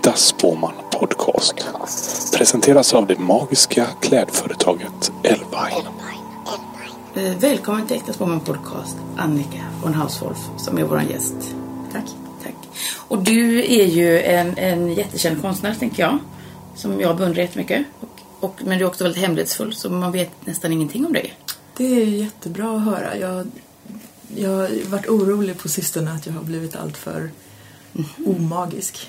Äkta Spåman Podcast. Presenteras av det magiska klädföretaget Elvine. Eh, Välkommen till Äkta Spåman Podcast, Annika von Hauswolf som är vår gäst. Tack. Tack. Och du är ju en, en jättekänd konstnär, tänker jag. Som jag beundrar jättemycket. Och, och, men du är också väldigt hemlighetsfull, så man vet nästan ingenting om dig. Det är jättebra att höra. Jag, jag har varit orolig på sistone att jag har blivit alltör omagisk.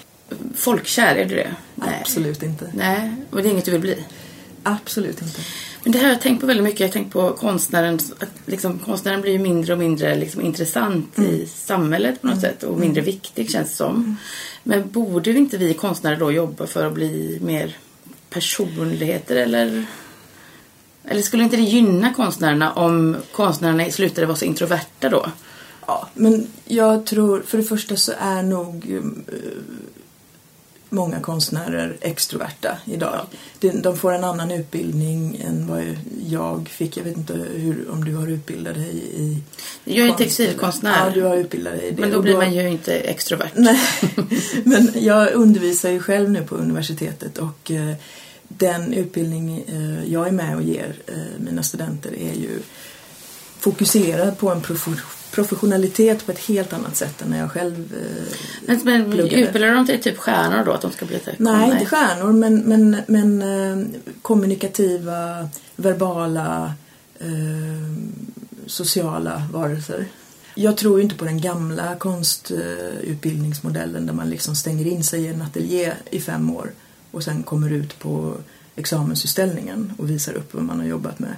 Folkkär, är du det? Absolut inte. Nej, och det är inget du vill bli. Absolut inte. Men det här har jag tänkt på väldigt mycket. Jag har tänkt på konstnären. Att liksom, konstnären blir ju mindre och mindre liksom, intressant i samhället på något sätt. Och mindre viktig känns det som. Men borde inte vi konstnärer då jobba för att bli mer personligheter eller? Eller skulle inte det gynna konstnärerna om konstnärerna slutade vara så introverta då? Ja, men jag tror, för det första så är nog eh, många konstnärer extroverta idag. De, de får en annan utbildning än vad jag fick. Jag vet inte hur, om du har utbildat dig i Jag är textilkonstnär. Ja, du har utbildat dig i det. Men då blir man ju inte extrovert. Nej, men jag undervisar ju själv nu på universitetet och eh, den utbildning eh, jag är med och ger eh, mina studenter är ju fokuserad på en prof- professionalitet på ett helt annat sätt än när jag själv eh, Men, pluggade. utbildar de till typ stjärnor då? Att de ska bli typ, Nej, inte stjärnor men, men, men eh, kommunikativa, verbala, eh, sociala varelser. Jag tror ju inte på den gamla konstutbildningsmodellen där man liksom stänger in sig i en ateljé i fem år och sen kommer ut på examensutställningen och visar upp vad man har jobbat med.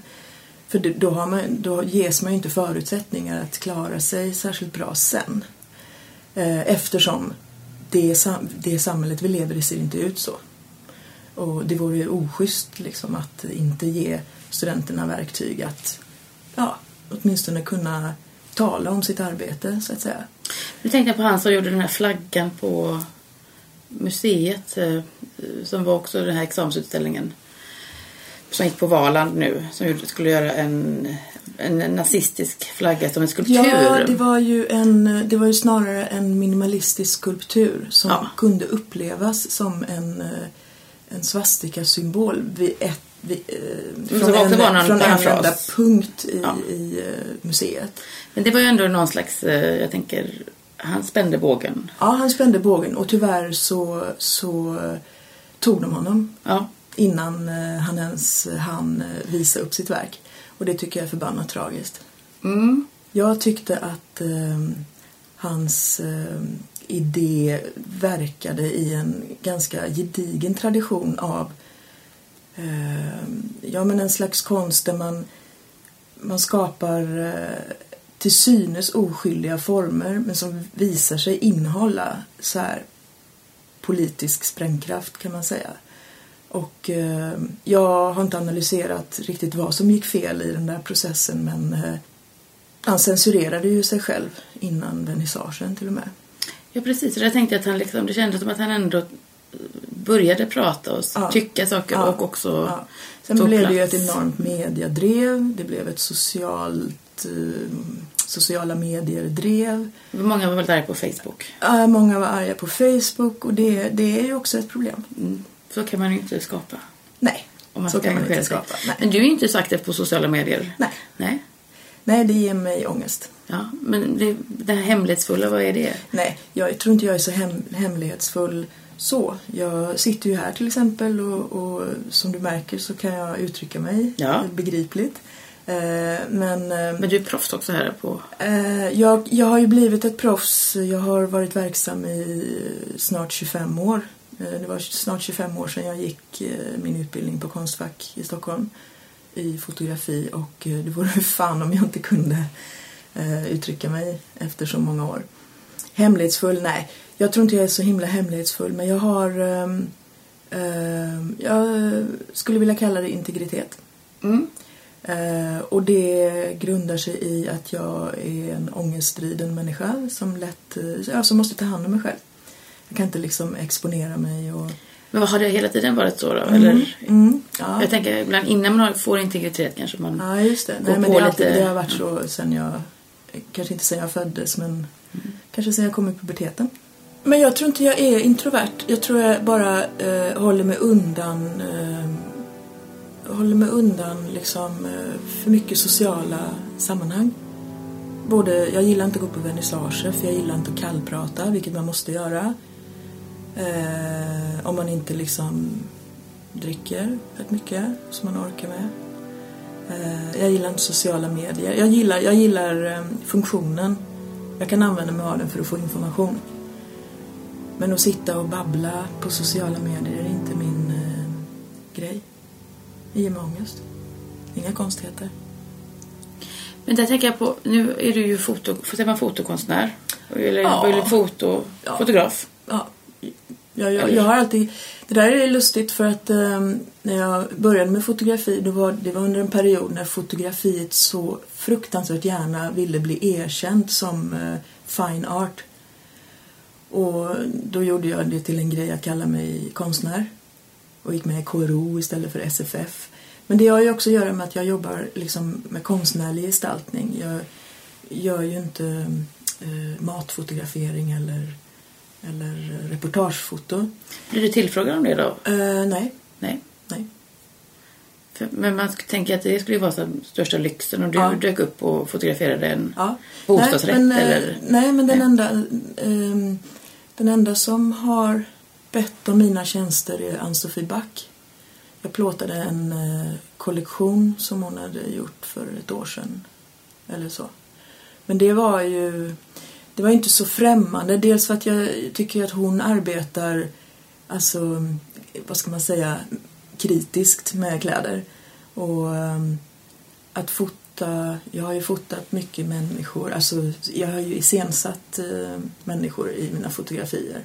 För då, har man, då ges man ju inte förutsättningar att klara sig särskilt bra sen. Eh, eftersom det, det samhället vi lever i ser inte ut så. Och det vore ju oschysst liksom att inte ge studenterna verktyg att ja, åtminstone kunna tala om sitt arbete så att säga. Nu tänkte jag på han som gjorde den här flaggan på museet. Eh, som var också den här examensutställningen. Som gick på Valand nu. Som skulle göra en, en nazistisk flagga som en skulptur. Ja, det var ju, en, det var ju snarare en minimalistisk skulptur som Ja. kunde upplevas som en, eh, en svastikasymbol vid ett, vid, eh, som från, en, någon från en enda punkt i, Ja. i eh, museet. Men det var ju ändå någon slags, eh, jag tänker, han spände bågen. Ja, han spände bågen och tyvärr så, så tog de honom Ja. Innan eh, han ens hann eh, visa upp sitt verk. Och det tycker jag är förbannat tragiskt. Mm. Jag tyckte att eh, hans eh, idé verkade i en ganska gedigen tradition av eh, ja, men en slags konst där man, man skapar eh, till synes oskyldiga former men som visar sig innehålla så här politisk sprängkraft kan man säga. Och eh, jag har inte analyserat riktigt vad som gick fel i den där processen men eh, han censurerade ju sig själv innan vernissagen till och med. Ja, precis. Och jag tänkte att han liksom, det kändes som att han ändå började prata och Ja. tycka saker Ja. och också Ja. Sen tog blev det ju ett plats. enormt mediadrev. Det blev ett socialt, eh, sociala medier-drev. Många var väldigt arga på Facebook. Eh, många var arga på Facebook och det, det är ju också ett problem. Mm. Så kan man ju inte skapa. Nej, Om man så kan man inte skapa. Nej. Men du är ju inte så aktiv på sociala medier. Nej. Nej. Nej, det ger mig ångest. Ja, men det, det här hemlighetsfulla, vad är det? Nej, jag tror inte jag är så hem, hemlighetsfull så. Jag sitter ju här till exempel och, och som du märker så kan jag uttrycka mig Ja. begripligt. Eh, men eh, Men du är proffs också här på... eh, jag, jag har ju blivit ett proffs. Jag har varit verksam i snart 25 år. Eh, det var snart 25 år sedan jag gick eh, min utbildning på Konstfack i Stockholm i fotografi och eh, det vore fan om jag inte kunde uttrycka mig efter så många år. Hemlighetsfull? Nej, jag tror inte jag är så himla hemlighetsfull men jag har ehm, ehm, jag skulle vilja kalla det integritet. Mm. Eh, och det grundar sig i att jag är en ångestdriden människa som lätt, ja, som måste ta hand om mig själv. Jag kan inte liksom exponera mig och... Men vad har det hela tiden varit så då? Eller, Mm, ja. jag tänker ibland innan man får integritet kanske man... ja, just det. Nej, men det, har alltid, lite- det har varit så sen jag, kanske inte sen jag föddes men kanske sen jag kom i puberteten. Men jag tror inte jag är introvert. Jag tror jag bara eh, håller mig undan eh, håller mig undan liksom eh, för mycket sociala sammanhang. Både, jag gillar inte att gå på vernissager för jag gillar inte att kallprata, vilket man måste göra. Eh, om man inte liksom dricker rätt mycket som man orkar med. Eh, jag gillar inte sociala medier. Jag gillar, jag gillar eh, funktionen. Jag kan använda mig av den för att få information. Men att sitta och babbla på sociala medier är inte min eh, grej. Det ger mig ångest. Inga konstigheter. Men där tänker jag på, nu är du ju foto, säger man fotokonstnär? Eller, Ja. eller foto, Ja. fotograf? Ja, jag, jag, jag har alltid... Det där är lustigt för att eh, när jag började med fotografi då var det var under en period när fotografiet så fruktansvärt gärna ville bli erkänt som eh, fine art. Och då gjorde jag det till en grej att kalla mig konstnär och gick med i KRO istället för SFF. Men det har ju också att göra med att jag jobbar liksom med konstnärlig gestaltning. Jag gör ju inte eh, matfotografering eller, eller reportagefoto. Blir du tillfrågad om det då? Eh, nej, Nej. nej. För, men man tänker att det skulle vara så största lyxen om du Ja. dök upp och fotograferade en Ja. bostadsrätt nej, men, eh, eller... Nej, men den Nej. enda, ehm, den enda som har bett om mina tjänster är Ann-Sofie Back. Jag plåtade en eh, kollektion som hon hade gjort för ett år sedan. Eller så. Men det var ju det var inte så främmande. Dels för att jag tycker att hon arbetar alltså, vad ska man säga, kritiskt med kläder. Och ehm, att fota, jag har ju fotat mycket människor, alltså jag har ju iscensatt eh, människor i mina fotografier.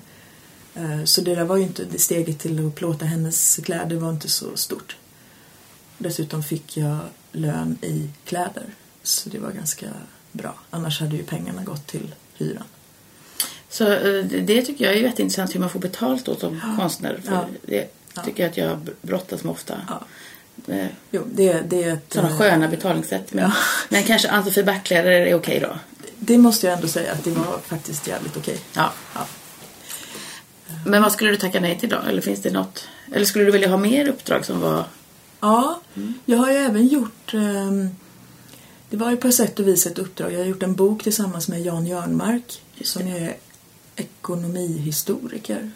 Eh, så det där var ju inte, det steget till att plåta hennes kläder var inte så stort. Dessutom fick jag lön i kläder, så det var ganska bra. Annars hade ju pengarna gått till hyran. Så eh, det tycker jag är jätteintressant hur man får betalt då som konstnär. För Ja. Det Ja. tycker jag att jag brottas med ofta. Ja. Jo, det, det är ett... Sådana eh, sköna betalningssätt. Men, Ja. men kanske Ann-Sofie är okej då? Det måste jag ändå säga att det var faktiskt jävligt okej. Ja. Ja. Men vad skulle du tacka nej till då? Eller finns det något? Eller skulle du vilja ha mer uppdrag som var... Ja, jag har ju även gjort... ehm, det var ju på sätt och vis ett uppdrag. Jag har gjort en bok tillsammans med Jan Jörnmark som är ekonomihistoriker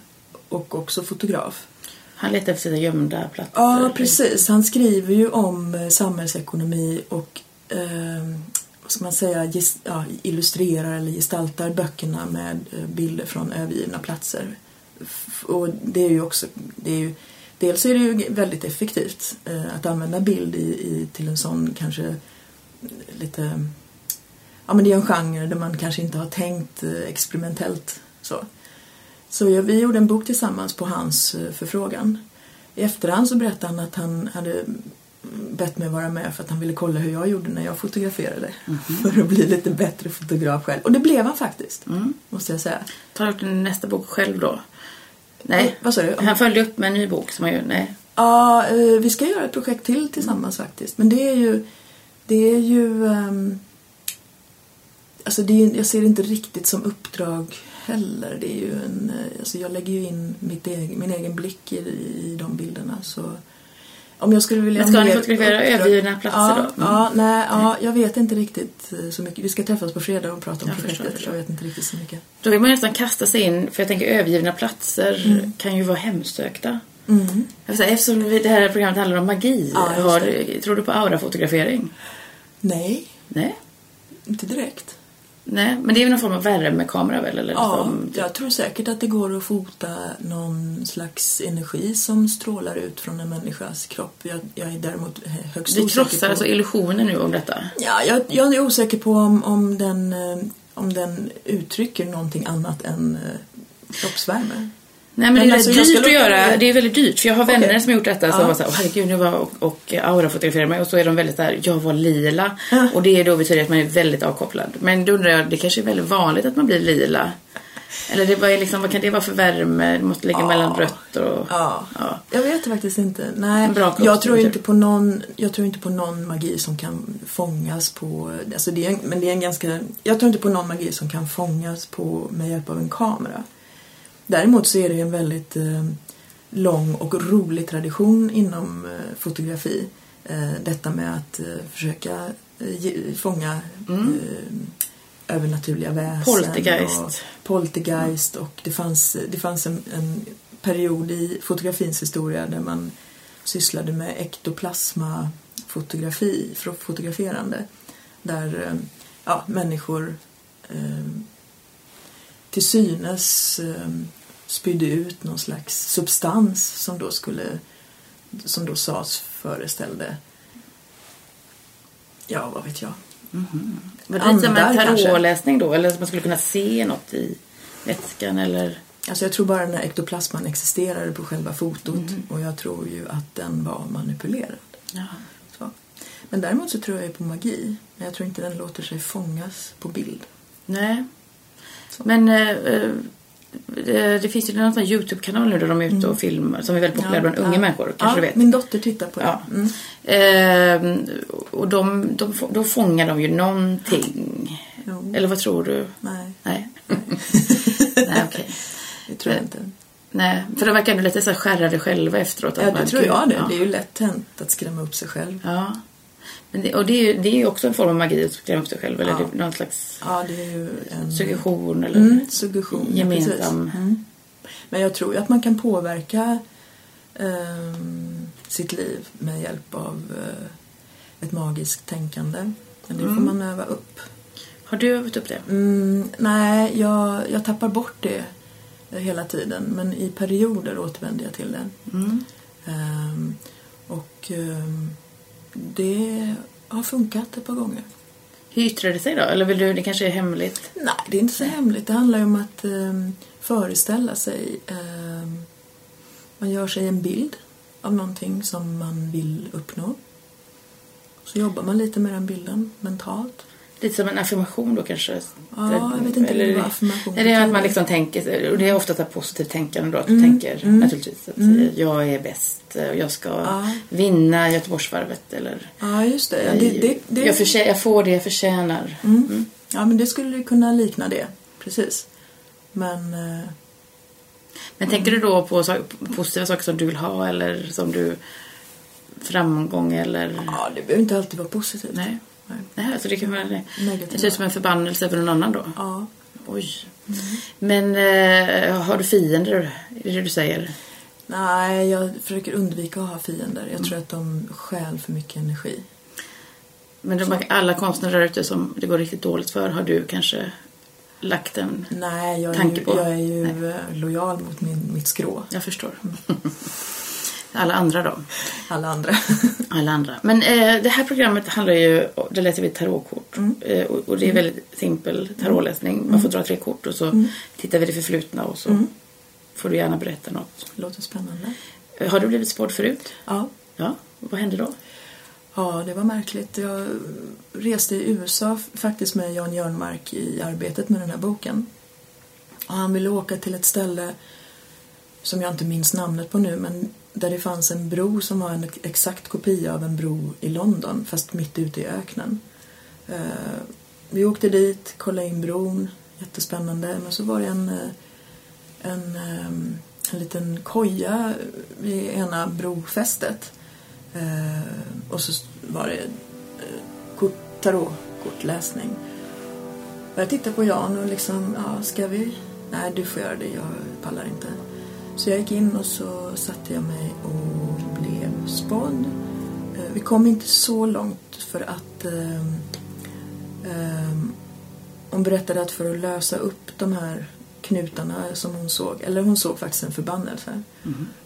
och också fotograf. Han letar efter sina gömda platser. Ja, precis. Han skriver ju om eh, samhällsekonomi och ehm, vad ska man säga, ja, illustrerar eller gestaltar böckerna med eh, bilder från övergivna platser. Och det är ju också, det är ju, dels är det ju väldigt effektivt eh, att använda bild i, i, till en sån kanske lite, ja men det är en genre där man kanske inte har tänkt eh, experimentellt så. Så jag, vi gjorde en bok tillsammans på hans eh, förfrågan. I efterhand så berättade han att han hade mm, bett mig vara med för att han ville kolla hur jag gjorde när jag fotograferade. För att bli lite bättre fotograf själv. Och det blev han faktiskt, Mm. måste jag säga. Tar du upp nästa bok själv då? Nej. Vad sa du? Han följde upp med en ny bok som han gör. Nej. Ja, eh, vi ska göra ett projekt till tillsammans faktiskt. Men det är ju... Det är ju... ehm, alltså det är, jag ser det inte riktigt som uppdrag heller. Det är ju en... eh, Alltså jag lägger ju in egen, min egen blick i, i de bilderna. Så om jag skulle vilja... Men ska ni fotografera övergivna platser ja, då? Mm. Ja, nej, ja, jag vet inte riktigt eh, så mycket. Vi ska träffas på fredag och prata om Jag förstår, projektet. förstår. Jag vet inte riktigt så mycket. Då vill man nästan kasta sig in, för jag tänker övergivna platser Mm. kan ju vara hemsökta. Säga, eftersom det här programmet handlar om magi, Ja, har, tror du på aurafotografering? Nej, Nej. inte direkt. Nej, men det är väl någon form av värmekamera väl? Eller Ja, som, jag tror säkert att det går att fota någon slags energi som strålar ut från en människas kropp. Jag, jag är däremot högst Vi osäker krossar på... alltså illusioner nu om detta. Ja, jag, jag är osäker på om, om, den, eh, om den uttrycker någonting annat än eh, kroppsvärme. Nej men, Men det är alltså, jag dyrt att göra. det- är väldigt dyrt. För jag har vänner Okej. som har gjort detta som Ja. var såhär, "Åh, herregud nu var och, och aurafotograferar mig och så är de väldigt där, jag var lila. Ja. Och det är då betyder att man är väldigt avkopplad. Men då undrar jag, det kanske är väldigt vanligt att man blir lila. Eller det var liksom, vad kan det vara för värme? Det måste ligga Ja. mellan rött och... Ja. Ja. Jag vet faktiskt inte. Nej, jag tror inte på någon Jag tror inte på någon magi som kan fångas på alltså det är, en- Men det är en ganska Jag tror inte på någon magi som kan fångas på med hjälp av en kamera. Däremot så är det en väldigt eh, lång och rolig tradition inom eh, fotografi. Eh, detta med att försöka fånga Mm. övernaturliga väsen. Poltergeist. Och poltergeist och det fanns, det fanns en, en period i fotografins historia där man sysslade med ektoplasmafotografi, fotograferande. Där ja, människor eh, till synes eh, spydde ut någon slags substans som då skulle som då sades föreställde ja, vad vet jag. Var det lite som en tarotläsning då? Eller att man skulle kunna se något i vätskan eller? Alltså jag tror bara den här ektoplasman existerade på själva fotot och jag tror ju att den var manipulerad. Ja. Så. Men däremot så tror jag ju på magi. Men jag tror inte den låter sig fångas på bild. Nej. Men eh, eh, det, det finns ju någon sån Youtube-kanal nu där de är ute och filmar som är väldigt populär bland unga människor. Kanske ja, du vet. Min dotter tittar på det. Ja. Mm. Ehm, och de, de, då fångar de ju någonting. Jo. Eller vad tror du? Nej, Nej. Nej, okej. det tror jag inte. Nej, för de verkar ändå lite så här skärrade själva efteråt. Ja, man- det tror jag det. Ja. Det är ju lätt hänt att skrämma upp sig själv. Ja. Det, och det är ju det är också en form av magi att skrämma upp sig själv. Eller Ja. det är någon slags Ja, det är ju en... suggestion eller Mm, suggestion. ja, gemensam. precis. Mm. Men jag tror ju att man kan påverka ehm, sitt liv med hjälp av eh, ett magiskt tänkande. Men det får man öva upp. Har du övat upp det? Mm, nej, jag, jag tappar bort det eh, hela tiden. Men i perioder återvänder jag till det. Mm. Ehm, och ehm, det har funkat ett par gånger. Hur yttrar det sig då? Eller vill du, det kanske är hemligt? Nej, det är inte så hemligt. Det handlar ju om att ehm, föreställa sig. ehm, man gör sig en bild av någonting som man vill uppnå. Så jobbar man lite med den bilden mentalt. Lite som en affirmation då kanske? Ja, jag vet inte Eller- vad affirmation Nej, det är att man liksom tänker, och det är ofta ett positivt tänkande då, att Mm, du tänker mm, naturligtvis att mm. jag är bäst och jag ska Ja. vinna Göteborgsvarvet eller Ja, just det. Ja, det, det, det Jag, förtjä- jag får det jag förtjänar. Mm. Ja, men det skulle kunna likna det. Precis. Men... eh, Men tänker du då på positiva saker som du vill ha eller som du framgång eller? Ja, det behöver inte alltid vara positivt. Nej. Nej. Nej, alltså det kan vara det. Negativa. Det ser ut som en förbannelse över någon annan då. Ja. Oj. Men eh, har du fiender? Är det det du säger? Nej, jag försöker undvika att ha fiender. Jag tror att de stjäl för mycket energi. Men de, alla konstnärer ute som det går riktigt dåligt för har du kanske lagt en... Nej, jag är Tanke ju, på. jag är ju eh, lojal mot min, mitt skrå. Jag förstår. Alla andra då? Alla andra. Alla andra. Men eh, det här programmet handlar ju, det läser vi tarotkort. Mm. Eh, och, och det är väldigt simpel tarotläsning. Man får dra tre kort och så Mm. tittar vi det förflutna och så Mm. får du gärna berätta något. Låter spännande. Eh, Har du blivit spådd förut? Ja. Ja. Vad hände då? Ja, det var märkligt. Jag reste i USA faktiskt med Jan Jörnmark i arbetet med den här boken. Och han ville åka till ett ställe som jag inte minns namnet på nu, men där det fanns en bro som var en exakt kopia av en bro i London, fast mitt ute i öknen. Eh, vi åkte dit, kollade in bron, jättespännande. Men så var det en, eh, en, eh, en liten koja vid ena brofästet. Och så var det kort, tarotkortläsning. Jag tittade på Jan och liksom, ja, ska vi? Nej, du får göra det, jag pallar inte. Så jag gick in och så satte jag mig och blev spådd. Eh, vi kom inte så långt för att ehm, ehm, hon berättade att för att lösa upp de här knutarna som hon såg, eller hon såg faktiskt en förbannelse,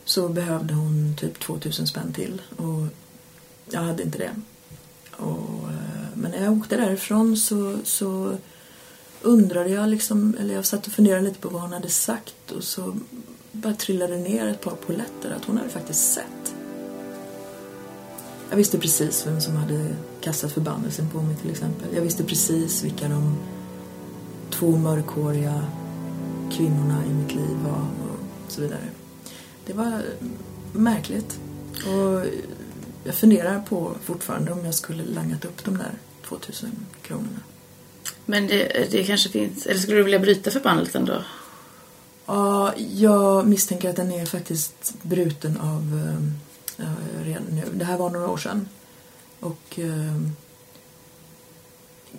så behövde hon typ 2000 spänn till och jag hade inte det. Och, eh, men när jag åkte därifrån så, så undrade jag liksom, eller jag satt och funderade lite på vad hon hade sagt och så bara trillade ner ett par poletter att hon hade faktiskt sett. Jag visste precis vem som hade kastat förbannelsen på mig till exempel. Jag visste precis vilka de två mörkhåriga kvinnorna i mitt liv var och så vidare. Det var märkligt. Och jag funderar på fortfarande om jag skulle langat upp de där 2000 kronorna. Men det, det kanske finns... Eller skulle du vilja bryta förbannelsen då? Ja, jag misstänker att den är faktiskt bruten av eh, ja, redan nu. Det här var några år sedan. Och eh,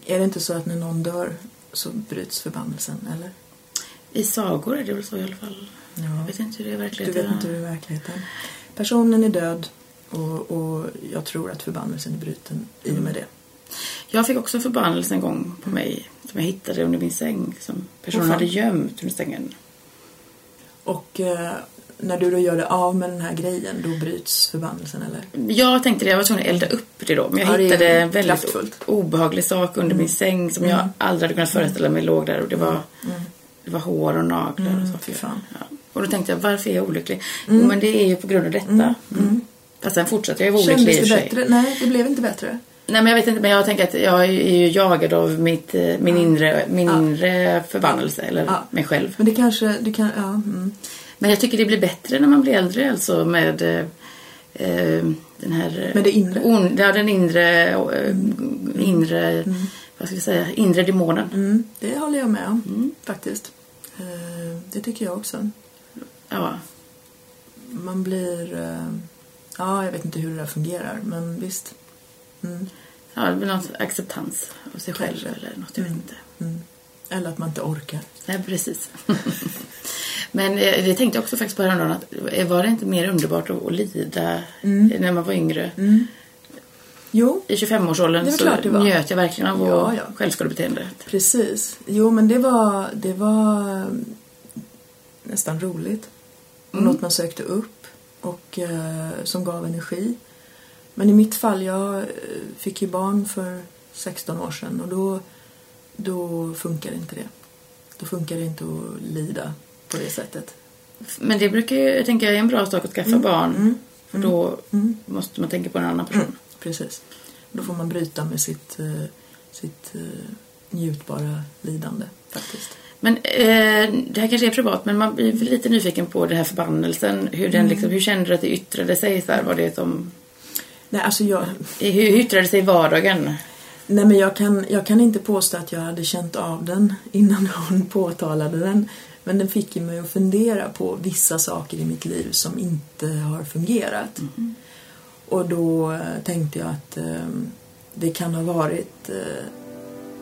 är det inte så att när någon dör så bryts förbannelsen, eller? I sagor är det väl så i alla fall. Ja. Jag vet inte hur det är i Du verkligheten. vet inte hur det är i verkligheten. Personen är död och, och jag tror att förbannelsen är bruten i och med det. Jag fick också en förbannelse en gång på mig som jag hittade under min säng som personen hade gömt under sängen. Och eh, när du då gör det av med den här grejen, då bryts förbannelsen, eller? Jag tänkte det, jag var tvungen att elda upp det då. Men jag Ja, hittade en väldigt kraftfullt. obehaglig sak under min säng som jag aldrig hade kunnat föreställa mig låg där. Och det var, det var hår och naglar och Mm, fan. Ja. Och då tänkte jag, varför är jag olycklig? Jo, men det är ju på grund av detta. Mm. Fast sen fortsatte jag vara olycklig Kändes det bättre? Nej, det blev inte bättre. Nej men jag vet inte, men jag tänker att jag är ju jagad av mitt, eh, min, inre, min Ja. inre förbannelse, eller Ja. mig själv. Men det kanske, det kan, ja. Mm. Men jag tycker det blir bättre när man blir äldre alltså med eh, eh, den här... eh, Med det inre? On, ja, den inre, eh, inre, vad ska vi säga, inre demonen. Mm, det håller jag med om, faktiskt. Eh, det tycker jag också. Ja. Man blir... Eh, ja, jag vet inte hur det där fungerar, men visst. Mm, ja, det blir någon acceptans av sig själv eller något, jag vet inte. mm. Eller att man inte orkar. Nej, precis. Men eh, det tänkte jag också faktiskt på häromdagen att eh, var det inte mer underbart att, att lida när man var yngre? Jo, I 25-årsåldern Det är så klart det var. njöt jag verkligen av Ja, ja, självskadebeteendet. precis. Jo, men det var, det var mm, nästan roligt. Och Något man sökte upp och eh, som gav energi. Men i mitt fall, jag eh, fick ju barn för 16 år sedan och då, då funkar inte det. Då funkar det inte att lida på det sättet. Men det brukar ju, jag tänker, är en bra sak att skaffa barn. För då Mm. måste man tänka på en annan person. Precis. Då får man bryta med sitt, eh, sitt eh, njutbara lidande faktiskt. Men eh, det här kanske är privat, men man blir lite nyfiken på den här förbannelsen. Hur, den liksom, hur kände du att det yttrade sig? Så här, var det som, Nej, alltså jag, hur yttrade det sig vardagen? nej men jag, kan, jag kan inte påstå att jag hade känt av den innan hon påtalade den. Men den fick ju mig att fundera på vissa saker i mitt liv som inte har fungerat. Och då eh, tänkte jag att eh, det kan ha varit eh,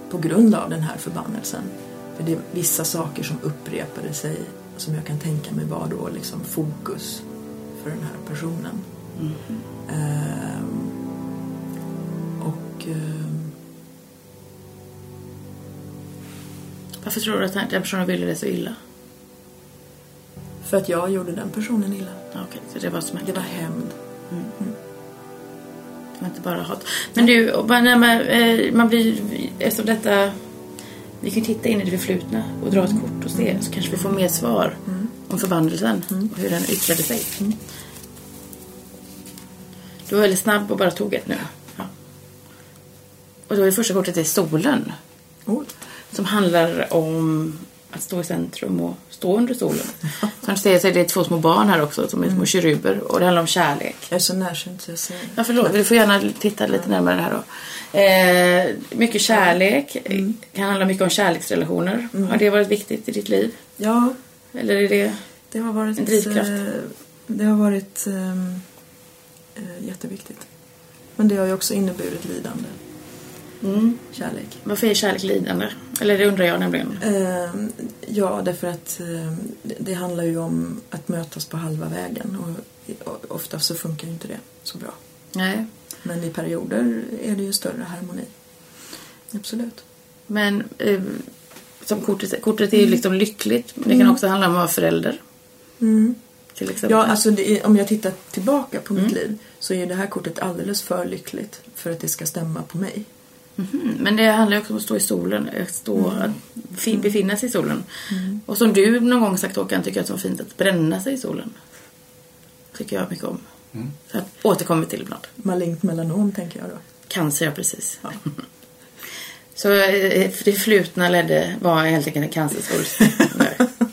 på grund av den här förbannelsen. För det är vissa saker som upprepade sig som jag kan tänka mig var då liksom fokus för den här personen. Ehm, och ehm, Varför tror du att den personen ville det så illa? för att jag gjorde den personen illa. Okej, så det var som Det var hämnd. Det var inte bara hat. Men du, när man, eh, man blir, eftersom detta, vi kan titta in i det förflutna och dra ett kort och se så kanske vi får mer svar om förbannelsen och hur den yttrade sig. Du var väldigt snabb och bara tog ett nu. Ja. Och då är det första kortet är solen. Oj. Som handlar om att stå i centrum och stå under solen. Som ser så är det två små barn här också som är små keruber och det handlar om kärlek. Jag är så närsynt så jag ser... Ja, förlåt. Du får gärna titta lite närmare här då. Eh, mycket kärlek. Kan handla mycket om kärleksrelationer. Har det varit viktigt i ditt liv? Ja, Eller är det... det har varit... En drivkraft. eh, Det har varit ehm, eh, jätteviktigt. Men det har ju också inneburit lidande. Mm. Kärlek. Varför är kärlek lidande? Eller det undrar jag nämligen. Ehm, ja, därför att ehm, det, det handlar ju om att mötas på halva vägen. Och, och ofta så funkar ju inte det så bra. Nej. Men i perioder är det ju större harmoni. Absolut. Men eh, som kortet, kortet är ju liksom lyckligt. Men det kan också handla om att vara förälder. Mm. Till exempel. Ja, alltså det är, om jag tittar tillbaka på mitt liv så är det här kortet alldeles för lyckligt för att det ska stämma på mig. Mhm. Men det handlar ju också om att stå i solen. Att, stå, att fi- befinna sig i solen. Och som du någon gång sagt Håkan, tycker jag att det var fint att bränna sig i solen. Tycker jag mycket om. Så att återkommer till ibland. Malignt melanom tänker jag då. Cancer, ja precis. Så eh, det förflutna ledde, var helt enkelt en cancersvulst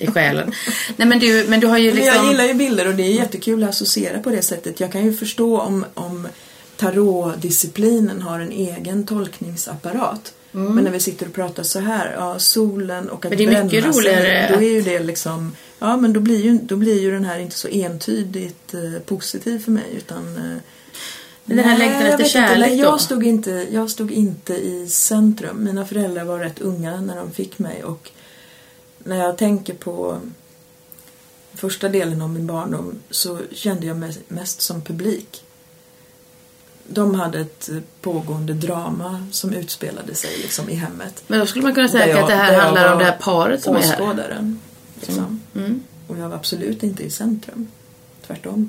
i själen. Nej men du, men du har ju liksom... jag gillar ju bilder och det är jättekul att associera på det sättet. Jag kan ju förstå om, om tarotdisciplinen har en egen tolkningsapparat. Men när vi sitter och pratar så här, ja solen och att Men det är mycket bränna sig, Då är ju det liksom, ja men då blir ju, då blir ju den här inte så entydigt eh, positiv för mig utan eh, den här nej, längtan efter inte. kärlek då? jag stod, inte, jag stod inte i centrum. Mina föräldrar var rätt unga när de fick mig och när jag tänker på första delen av min barndom så kände jag mig mest som publik. De hade ett pågående drama som utspelade sig liksom i hemmet. Men då skulle man kunna säga jag- att det här handlar om det här paret som är här. Åskådaren. Liksom. Mm. Och jag var absolut inte i centrum. Tvärtom.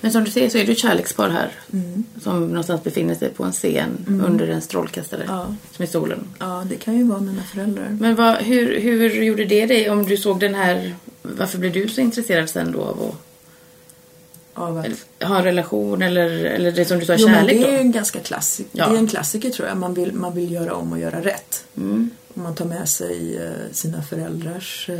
Men som du ser så är det ett kärlekspar här. Mm. Som någonstans befinner sig på en scen under en strålkastare. Ja. Som är solen. ja, det kan ju vara mina föräldrar. Men vad, hur, hur gjorde det dig om du såg den här... Varför blev du så intresserad sen då av att Av att ha en relation eller, eller det som du sa, Jo, men kärlek det är ju då? en ganska klassik. Ja. Det är en klassiker tror jag. Man vill, man vill göra om och göra rätt. Mm. Om man tar med sig eh, sina föräldrars...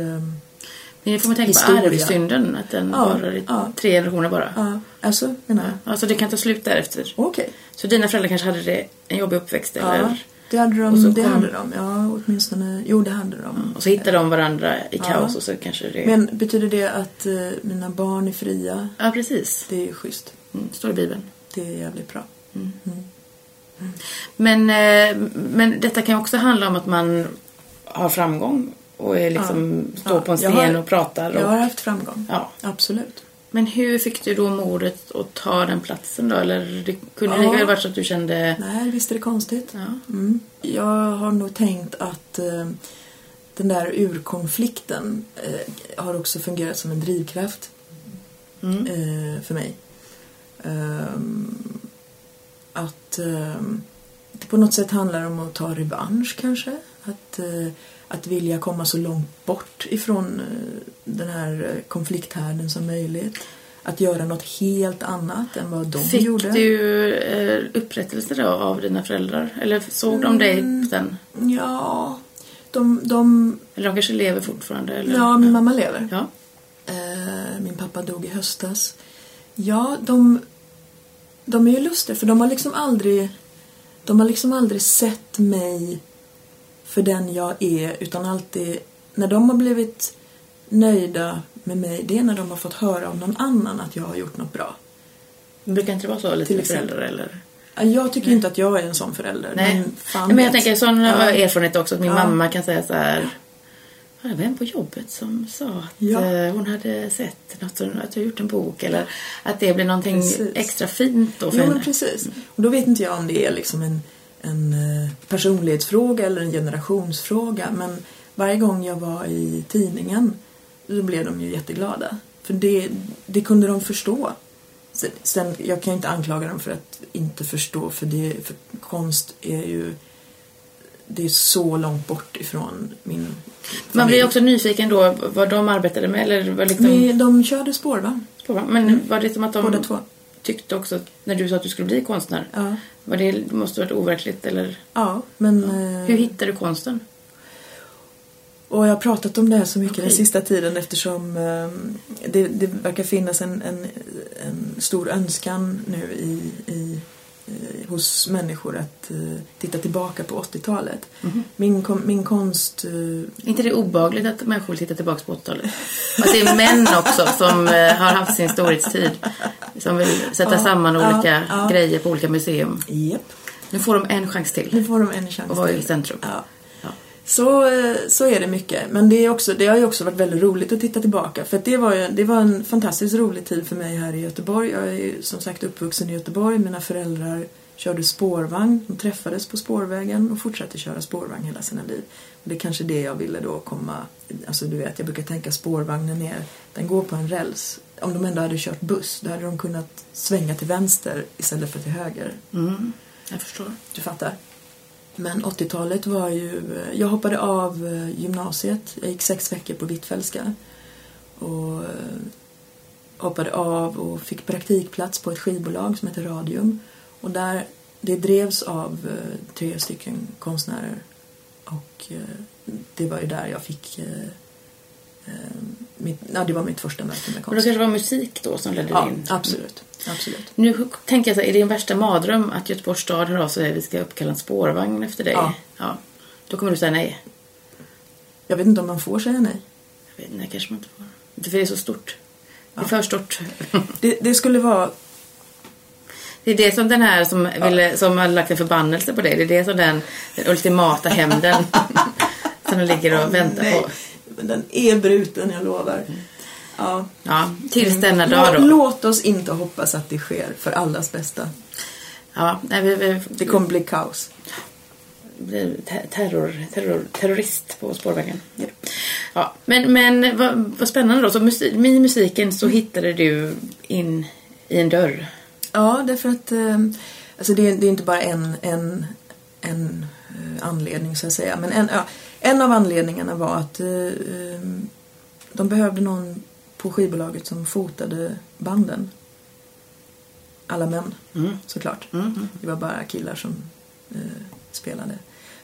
Det får man tänka Historia. på arvsynden. Att den Ja, varar ja. tre generationer bara. ja, alltså menar jag. Alltså det kan ta slut därefter. Okej. Så dina föräldrar kanske hade det, en jobbig uppväxt Ja, eller... det hade Och så de. Det kom- hade de. Ja, åtminstone. Jo, det hade de. Och så hittar de varandra i Ja. kaos och så kanske det... Men betyder det att eh, mina barn är fria? Ja, precis. Det är schysst. Mm, står i Bibeln. Det är jävligt bra. Men, eh, men detta kan också handla om att man har framgång och är liksom, Ja. står Ja, på en scen har- och pratar. Och, Jag har haft framgång. ja. Absolut. Men hur fick du då modet att ta den platsen då? Eller det kunde Ja. det ha varit så att du kände... Nej, visst är det konstigt. Ja. Mm. Jag har nog tänkt att eh, den där urkonflikten eh, har också fungerat som en drivkraft Mm. eh, för mig. Ehm, att ehm, det på något sätt handlar om att ta revansch kanske. Att, eh, att vilja komma så långt bort ifrån eh, den här eh, konflikthärden som möjligt. Att göra något helt annat än vad de Fick gjorde. du eh, upprättelse då av dina föräldrar? Eller såg de dig Mm. sen? Ja, de, de... Eller de kanske lever fortfarande? Eller? Ja, min mamma lever. Ja. Min pappa dog i höstas. Ja, de, de är ju lustiga för de har liksom aldrig de har liksom aldrig sett mig för den jag är utan alltid när de har blivit nöjda med mig det är när de har fått höra av någon annan att jag har gjort något bra. Brukar inte det vara så lite med föräldrar? Eller? Ja, Jag tycker inte att jag är en sån förälder. Nej. Men, fan men jag vet. tänker sån Ja. erfarenhet också att min Ja. mamma kan säga så här. "Ja, Det var en på jobbet som sa att Ja. eh, hon hade sett något, att har gjort en bok eller att det blir någonting Precis. extra fint då för Jo, henne. men precis. Och då vet inte jag om det är liksom en, en eh, personlighetsfråga eller en generationsfråga. Men varje gång jag var i tidningen då blev de ju jätteglada. För det, det kunde de förstå. Sen- jag kan inte anklaga dem för att inte förstå för, det, för konst är ju det är så långt bort ifrån min Man blir familj. också nyfiken då vad de arbetade med eller vad liksom, de körde spårvagn, Men var det som att de båda två. Tyckte också när du sa att du skulle bli konstnär? Ja, Var det, det måste varit overkligt eller? ja men... eh, Hur hittade du konsten? Och jag har pratat om det här så mycket Okej. den sista tiden eftersom eh, det, det verkar finnas en, en, en stor önskan nu i, i, hos människor att eh, titta tillbaka på 80-talet. Mhm. Min, kon- min konst... eh, Är inte det obehagligt att människor tittar tillbaka på 80-talet? Att det är män också som eh, har haft sin storhetstid. Som vill sätta Ja, samman olika ja. grejer på olika museum. Japp, Nu får de en chans till nu får de en chans att vara i centrum. Ja. Så, eh, så är det mycket. Men det, är också, det har ju också varit väldigt roligt att titta tillbaka. För det, var ju, det var en fantastiskt rolig tid för mig här i Göteborg. Jag är ju som sagt uppvuxen i Göteborg. Mina föräldrar körde spårvagn. De träffades på spårvägen och fortsatte köra spårvagn hela sina liv. Och det är kanske det jag ville då komma... Alltså du vet, jag brukar tänka spårvagnen är... Den går på en räls. Om de ändå hade kört buss, då hade de kunnat svänga till vänster istället för till höger. Mm, jag förstår. Du fattar? Men 80-talet var ju... Jag hoppade av eh, gymnasiet. Jag gick sex veckor på Hvitfeldtska. Och eh, hoppade av och fick praktikplats på ett skivbolag som heter Radium. Och där, det drevs av eh, tre stycken konstnärer. Och det var ju där jag fick eh, Mitt, ja, det var mitt första möte med Och då konst. kanske det var musik då som ledde Ja, in? absolut. Absolut. Nu tänker jag så här, är det din värsta mardröm att Göteborgs stad hör av sig vi ska uppkalla en spårvagn efter dig? Ja. ja. Då kommer du säga nej. Jag vet inte om man får säga nej. Jag vet, nej, kanske man inte får. Inte för det är så stort. Det är för stort. Det, det skulle vara... Det är det som den här som, ville, som har lagt en förbannelse på dig. Det är det som den, den ultimata hämnden som den ligger och väntar nej, på. Men den är bruten, jag lovar. Ja. Ja, tills denna Lå- dag då. Låt oss inte hoppas att det sker för allas bästa. Ja, nej, vi, vi, Det kommer bli kaos. terror, terror, terrorist på spårvägen. Ja, men, men vad, vad spännande då. Så musik, med musiken så hittade du in i en dörr. Ja, därför att eh, alltså det, är, det är inte bara en, en, en eh, anledning så att säga. Men en, ja, en av anledningarna var att eh, eh, de behövde någon på skivbolaget som fotade banden. Alla män, Mm. såklart. Mm. Det var bara killar som eh, spelade.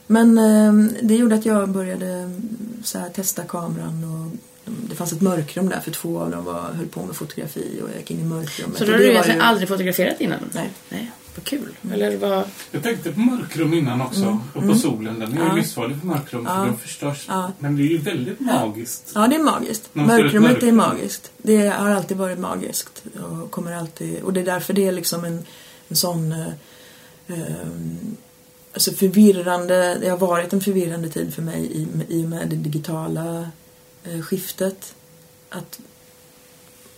Men eh, det gjorde att jag började mm, så här, testa kameran och det fanns ett mörkrum där för två av dem var, höll på med fotografi och jag gick in i mörkrummet. Så då har det du egentligen ju- aldrig fotograferat innan? Nej. Nej, vad kul. Eller vad... Jag tänkte på mörkrum innan också. Och på solen. Den är ju Mm. Ja. livsfarlig för mörkrum Ja. för den förstörs. Ja. Men det är ju väldigt magiskt. Ja, det är magiskt. Mörkrummet är mörkrum. magiskt. Det har alltid varit magiskt. Och, kommer alltid, och det är därför det är liksom en, en sån... Eh, eh, alltså förvirrande... Det har varit en förvirrande tid för mig i, i och med det digitala eh, skiftet. Att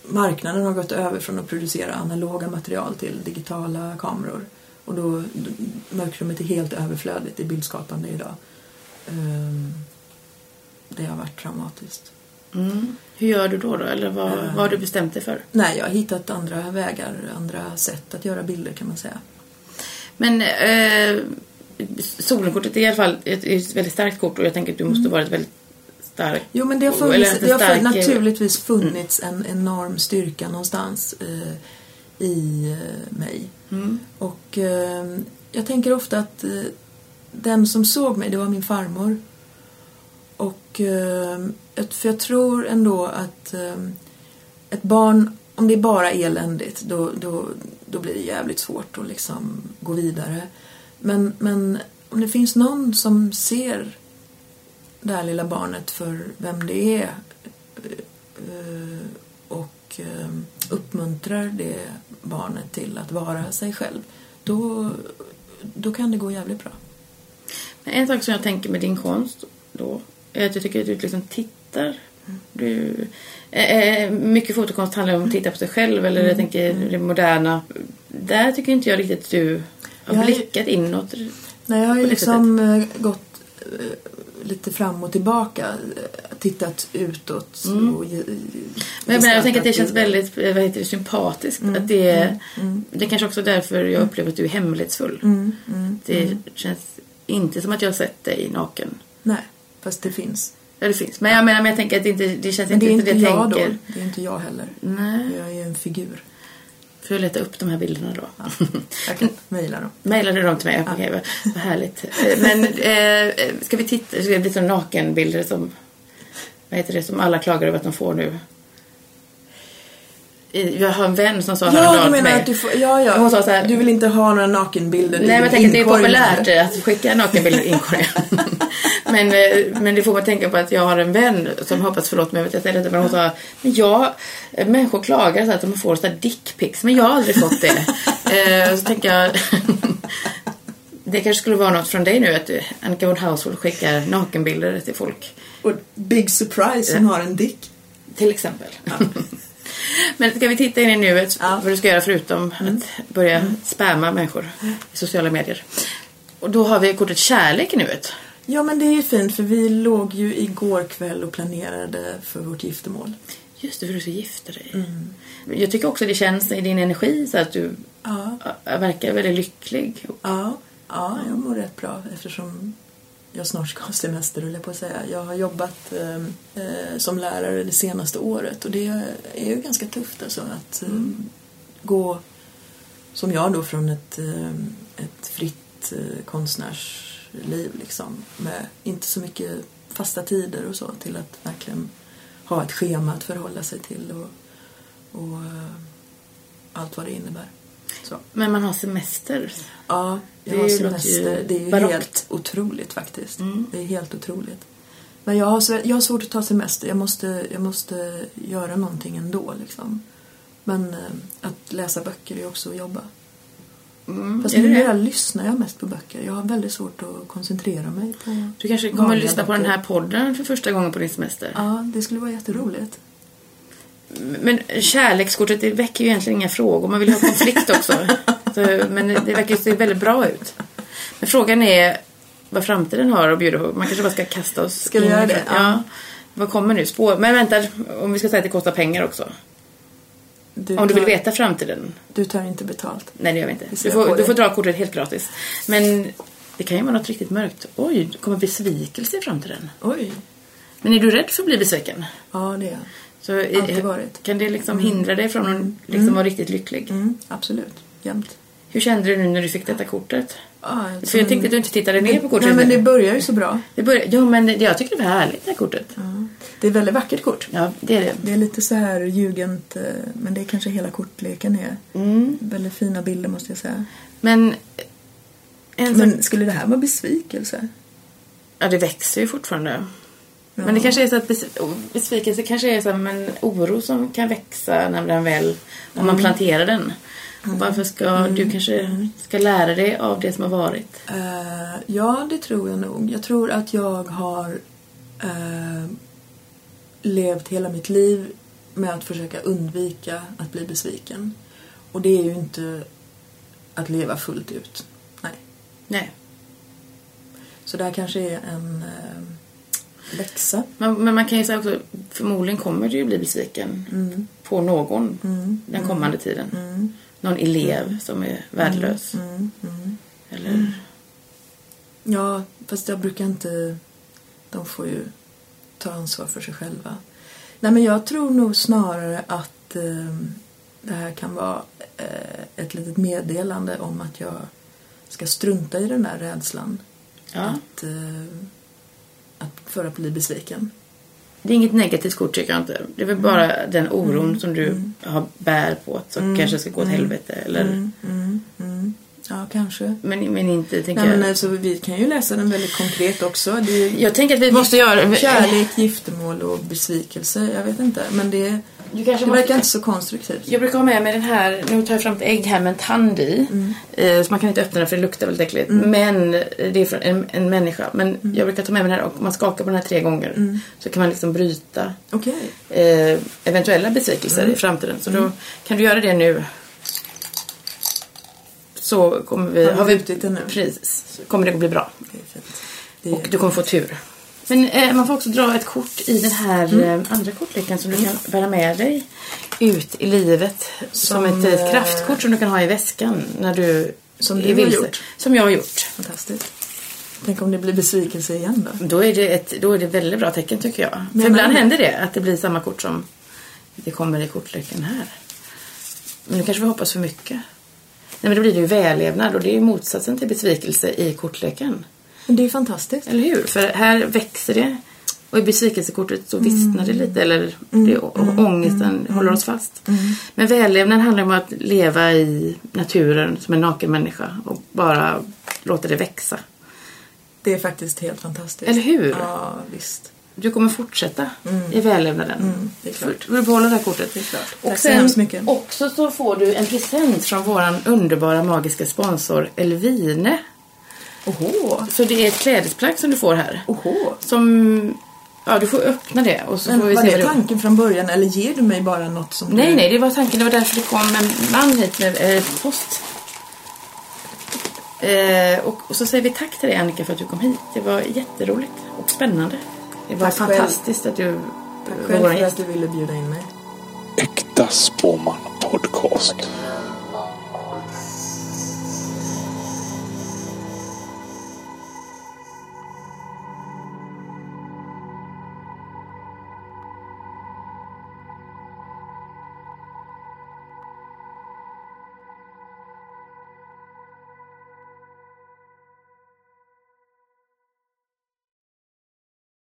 marknaden har gått över från att producera analoga material till digitala kameror. Och då, mörkrummet är helt överflödigt i bildskapande idag. Ehm, det har varit traumatiskt. Mm. Hur gör du då? då? Eller vad, vad har du bestämt dig för? Nej, jag har hittat andra vägar, andra sätt att göra bilder kan man säga. Men eh, solenkortet är i alla fall ett, ett väldigt starkt kort och jag tänker att du måste vara ett väldigt starkt... Jo, men det har, funnits, det har stark- naturligtvis funnits en enorm styrka någonstans eh, i eh, mig. Mm. Och eh, jag tänker ofta att eh, den som såg mig, det var min farmor. Och eh, för jag tror ändå att eh, ett barn, om det är bara eländigt, då, då, då blir det jävligt svårt att liksom gå vidare. Men, men om det finns någon som ser det här lilla barnet för vem det är eh, och eh, uppmuntrar det barnet till att vara sig själv då, då kan det gå jävligt bra. Men En sak som jag tänker med din konst då är att jag tycker att du liksom tittar. Du, eh, eh, mycket fotokonst handlar om att titta på sig själv eller jag tänker det moderna. Där tycker inte jag riktigt att du har Jag blickat inåt. Nej, jag har ju liksom eh, gått lite fram och tillbaka, tittat utåt och ge- Mm. Men jag, menar, jag tänker att det känns väldigt eh, vad heter det, sympatiskt. Mm, Att det, mm, mm. det är kanske också därför jag upplever att du är hemlighetsfull. Mm, mm, Det mm. känns inte som att jag har sett dig naken. Nej, fast det finns. Ja, det finns. Men jag menar, men jag tänker att det, inte, det känns Men det är inte inte det jag jag tänker. då. Det är inte jag heller. Nej. Jag är en figur. Får jag leta upp de här bilderna då? Ja. Jag kan mejla dem. Mejlar du dem till mig? Okej, vad, vad härligt. Eh, Men eh, ska vi titta? Ska det bli sådana nakenbilder som, vad heter det, som alla klagar över att de får nu? I- Jag har en vän som sa Ja, häromdagen du till mig. att du får... Ja, ja. Hon sa så här- Du vill inte ha några nakenbilder Nej, men jag tänker att det är populärt att skicka nakenbilder inkorgen. men, eh, men det får man tänka på att jag har en vän som hoppas, förlåt mig att jag säger detta, men hon sa men jag, eh, människor klagar så att de får dickpics, men jag har aldrig fått det. eh, så tänker jag, det kanske skulle vara något från dig nu att Annika Wood Household skickar nakenbilder till folk. Och Big Surprise som har en dick. Till exempel. Men ska vi titta in i nuet, Ja. Mm. vad du ska göra förutom att börja spamma människor i sociala medier. Och då har vi kortet kärlek i nuet. Ja, men det är ju fint för vi låg ju igår kväll och planerade för vårt giftermål. Just det, för du ska gifta dig. Mm. Jag tycker också det känns i din energi så att du Ja, verkar väldigt lycklig. ja, ja jag mår rätt bra eftersom jag snart ska ha semester, höll jag på att säga. Jag har jobbat eh, eh, som lärare det senaste året och det är ju ganska tufft alltså att eh, gå, som jag då, från ett, eh, ett fritt eh, konstnärsliv liksom med inte så mycket fasta tider och så till att verkligen ha ett schema att förhålla sig till och, och eh, allt vad det innebär. Så. Men man har semester. Ja, jag Det har semester. Det är ju barockt. helt otroligt faktiskt. Mm. Det är helt otroligt. Men jag har, jag har svårt att ta semester. Jag måste, jag måste göra någonting ändå liksom. Men eh, att läsa böcker är också att jobba. Mm. Fast numera lyssnar jag mest på böcker. Jag har väldigt svårt att koncentrera mig på... Du kanske kommer att lyssna på den böcker. här podden för första gången på din semester. Ja, det skulle vara jätteroligt. Men kärlekskortet det väcker ju egentligen inga frågor. Man vill ha konflikt också. Så, men det verkar ju se väldigt bra ut. Men frågan är vad framtiden har att bjuda på. Man kanske bara ska kasta oss Ska vi in göra det? Ja. Ja. Vad kommer nu? Spår. Men vänta, om vi ska säga att det kostar pengar också. Du, Om du vill tar- veta framtiden. Du tar inte betalt. Nej, det gör vi inte. Du får, du får dra kortet helt gratis. Men det kan ju vara något riktigt mörkt. Oj, det kommer besvikelse i framtiden. Oj. Men är du rädd för att bli besviken? Ja, det är jag. Så är- Alltid varit. Kan det liksom hindra dig från att liksom vara riktigt lycklig? Mm, absolut. Jämt. Hur kände du nu när du fick detta kortet? Ja, För jag tänkte att du inte tittade ner på kortet. Nej, men det börjar ju så bra. det börjar, ja, men det- jag tycker det var härligt det här kortet. Ja. Det är ett väldigt vackert kort. Ja, det är det. Det är lite så här jugend, eh, men det är kanske hela kortleken är. Mm. Väldigt fina bilder måste jag säga. Men... En sak, Men skulle det här vara besvikelse? ja, det växer ju fortfarande. Ja. Men det kanske är så att bes- besvikelse kanske är som en oro som kan växa när den väl, om man planterar den. Och varför ska du kanske ska lära dig av det som har varit? Eh, ja, det tror jag nog. Jag tror att jag har eh, levt hela mitt liv med att försöka undvika att bli besviken. Och det är ju inte att leva fullt ut. Nej. Nej. Så det här kanske är en eh, läxa. Men, men man kan ju säga också, förmodligen kommer du ju bli besviken Mm. på någon Mm. den kommande tiden. Mm. Någon elev som är värdelös. Mm. Mm. Eller... Ja, fast jag brukar inte... De får ju ta ansvar för sig själva. Nej, men jag tror nog snarare att eh, det här kan vara eh, ett litet meddelande om att jag ska strunta i den där rädslan. Ja. Att, eh, att för att bli besviken. Det är inget negativt kort tycker jag inte. Det är väl bara den oron som du har bär på att så kanske ska gå åt helvete. Eller... Mm, mm, mm. Ja, kanske. Men, men inte tänker Nej, men jag... alltså, vi kan ju läsa den väldigt konkret också. Det är Jag tänker att vi måste göra... kärlek, giftermål och besvikelse. Jag vet inte. Men det, Du kanske det måste... verkar inte så konstruktivt. Jag brukar ha med mig den här, nu tar jag fram ett ägg här med en tand i. Eh, så man kan inte öppna den för det luktar väldigt äckligt. Men eh, det är från en, en människa. Men jag brukar ta med mig den här och man skakar på den här tre gånger. Så kan man liksom bryta Okej. eh, eventuella besvikelser i framtiden. Så då kan du göra det nu. Så kommer vi... Har vi brutit det nu? Precis. Så kommer det att bli bra. Det är fint. Det Och du kommer få tur. Men eh, man får också dra ett kort i den här eh, andra kortleken som du kan bära med dig ut i livet. Som, Som, ett eh, eh, kraftkort som du kan ha i väskan när du Som du har gjort. Som jag har gjort. Fantastiskt. Tänk om det blir besvikelse igen då? Då är det ett då är det ett väldigt bra tecken tycker jag. För Menar ibland händer det att det blir samma kort som det kommer i kortleken här. Men nu kanske vi hoppas för mycket. Nej men då blir det ju vällevnad och det är ju motsatsen till besvikelse i kortleken. Det är fantastiskt. Eller hur? För här växer det. Och i besvikelsekortet så vissnar det lite. Eller det, och ångesten håller oss fast. Men vällevnad handlar om att leva i naturen som en naken människa. Och bara låta det växa. Det är faktiskt helt fantastiskt. Eller hur? Ja, visst. Du kommer fortsätta i vällevnaden. Mm, det är klart. Du behålla det här kortet? Det är klart. Och Tack så sen hemskt mycket. också så får du en present från våran underbara magiska sponsor Elvine. Oho! Så det är ett klädesplagg som du får här. Oho! Som... Ja, du får öppna det och så Men får vi var se det vad du... tanken från början eller ger du mig bara något som Nej, du... nej, det var tanken. Det var därför det kom en man hit med eh, post. Eh, och, och så säger vi tack till dig Annika för att du kom hit. Det var jätteroligt och spännande. Det var Tack själv. fantastiskt att du Tack själv för att du ville bjuda in mig. Äkta Spåman Podcast.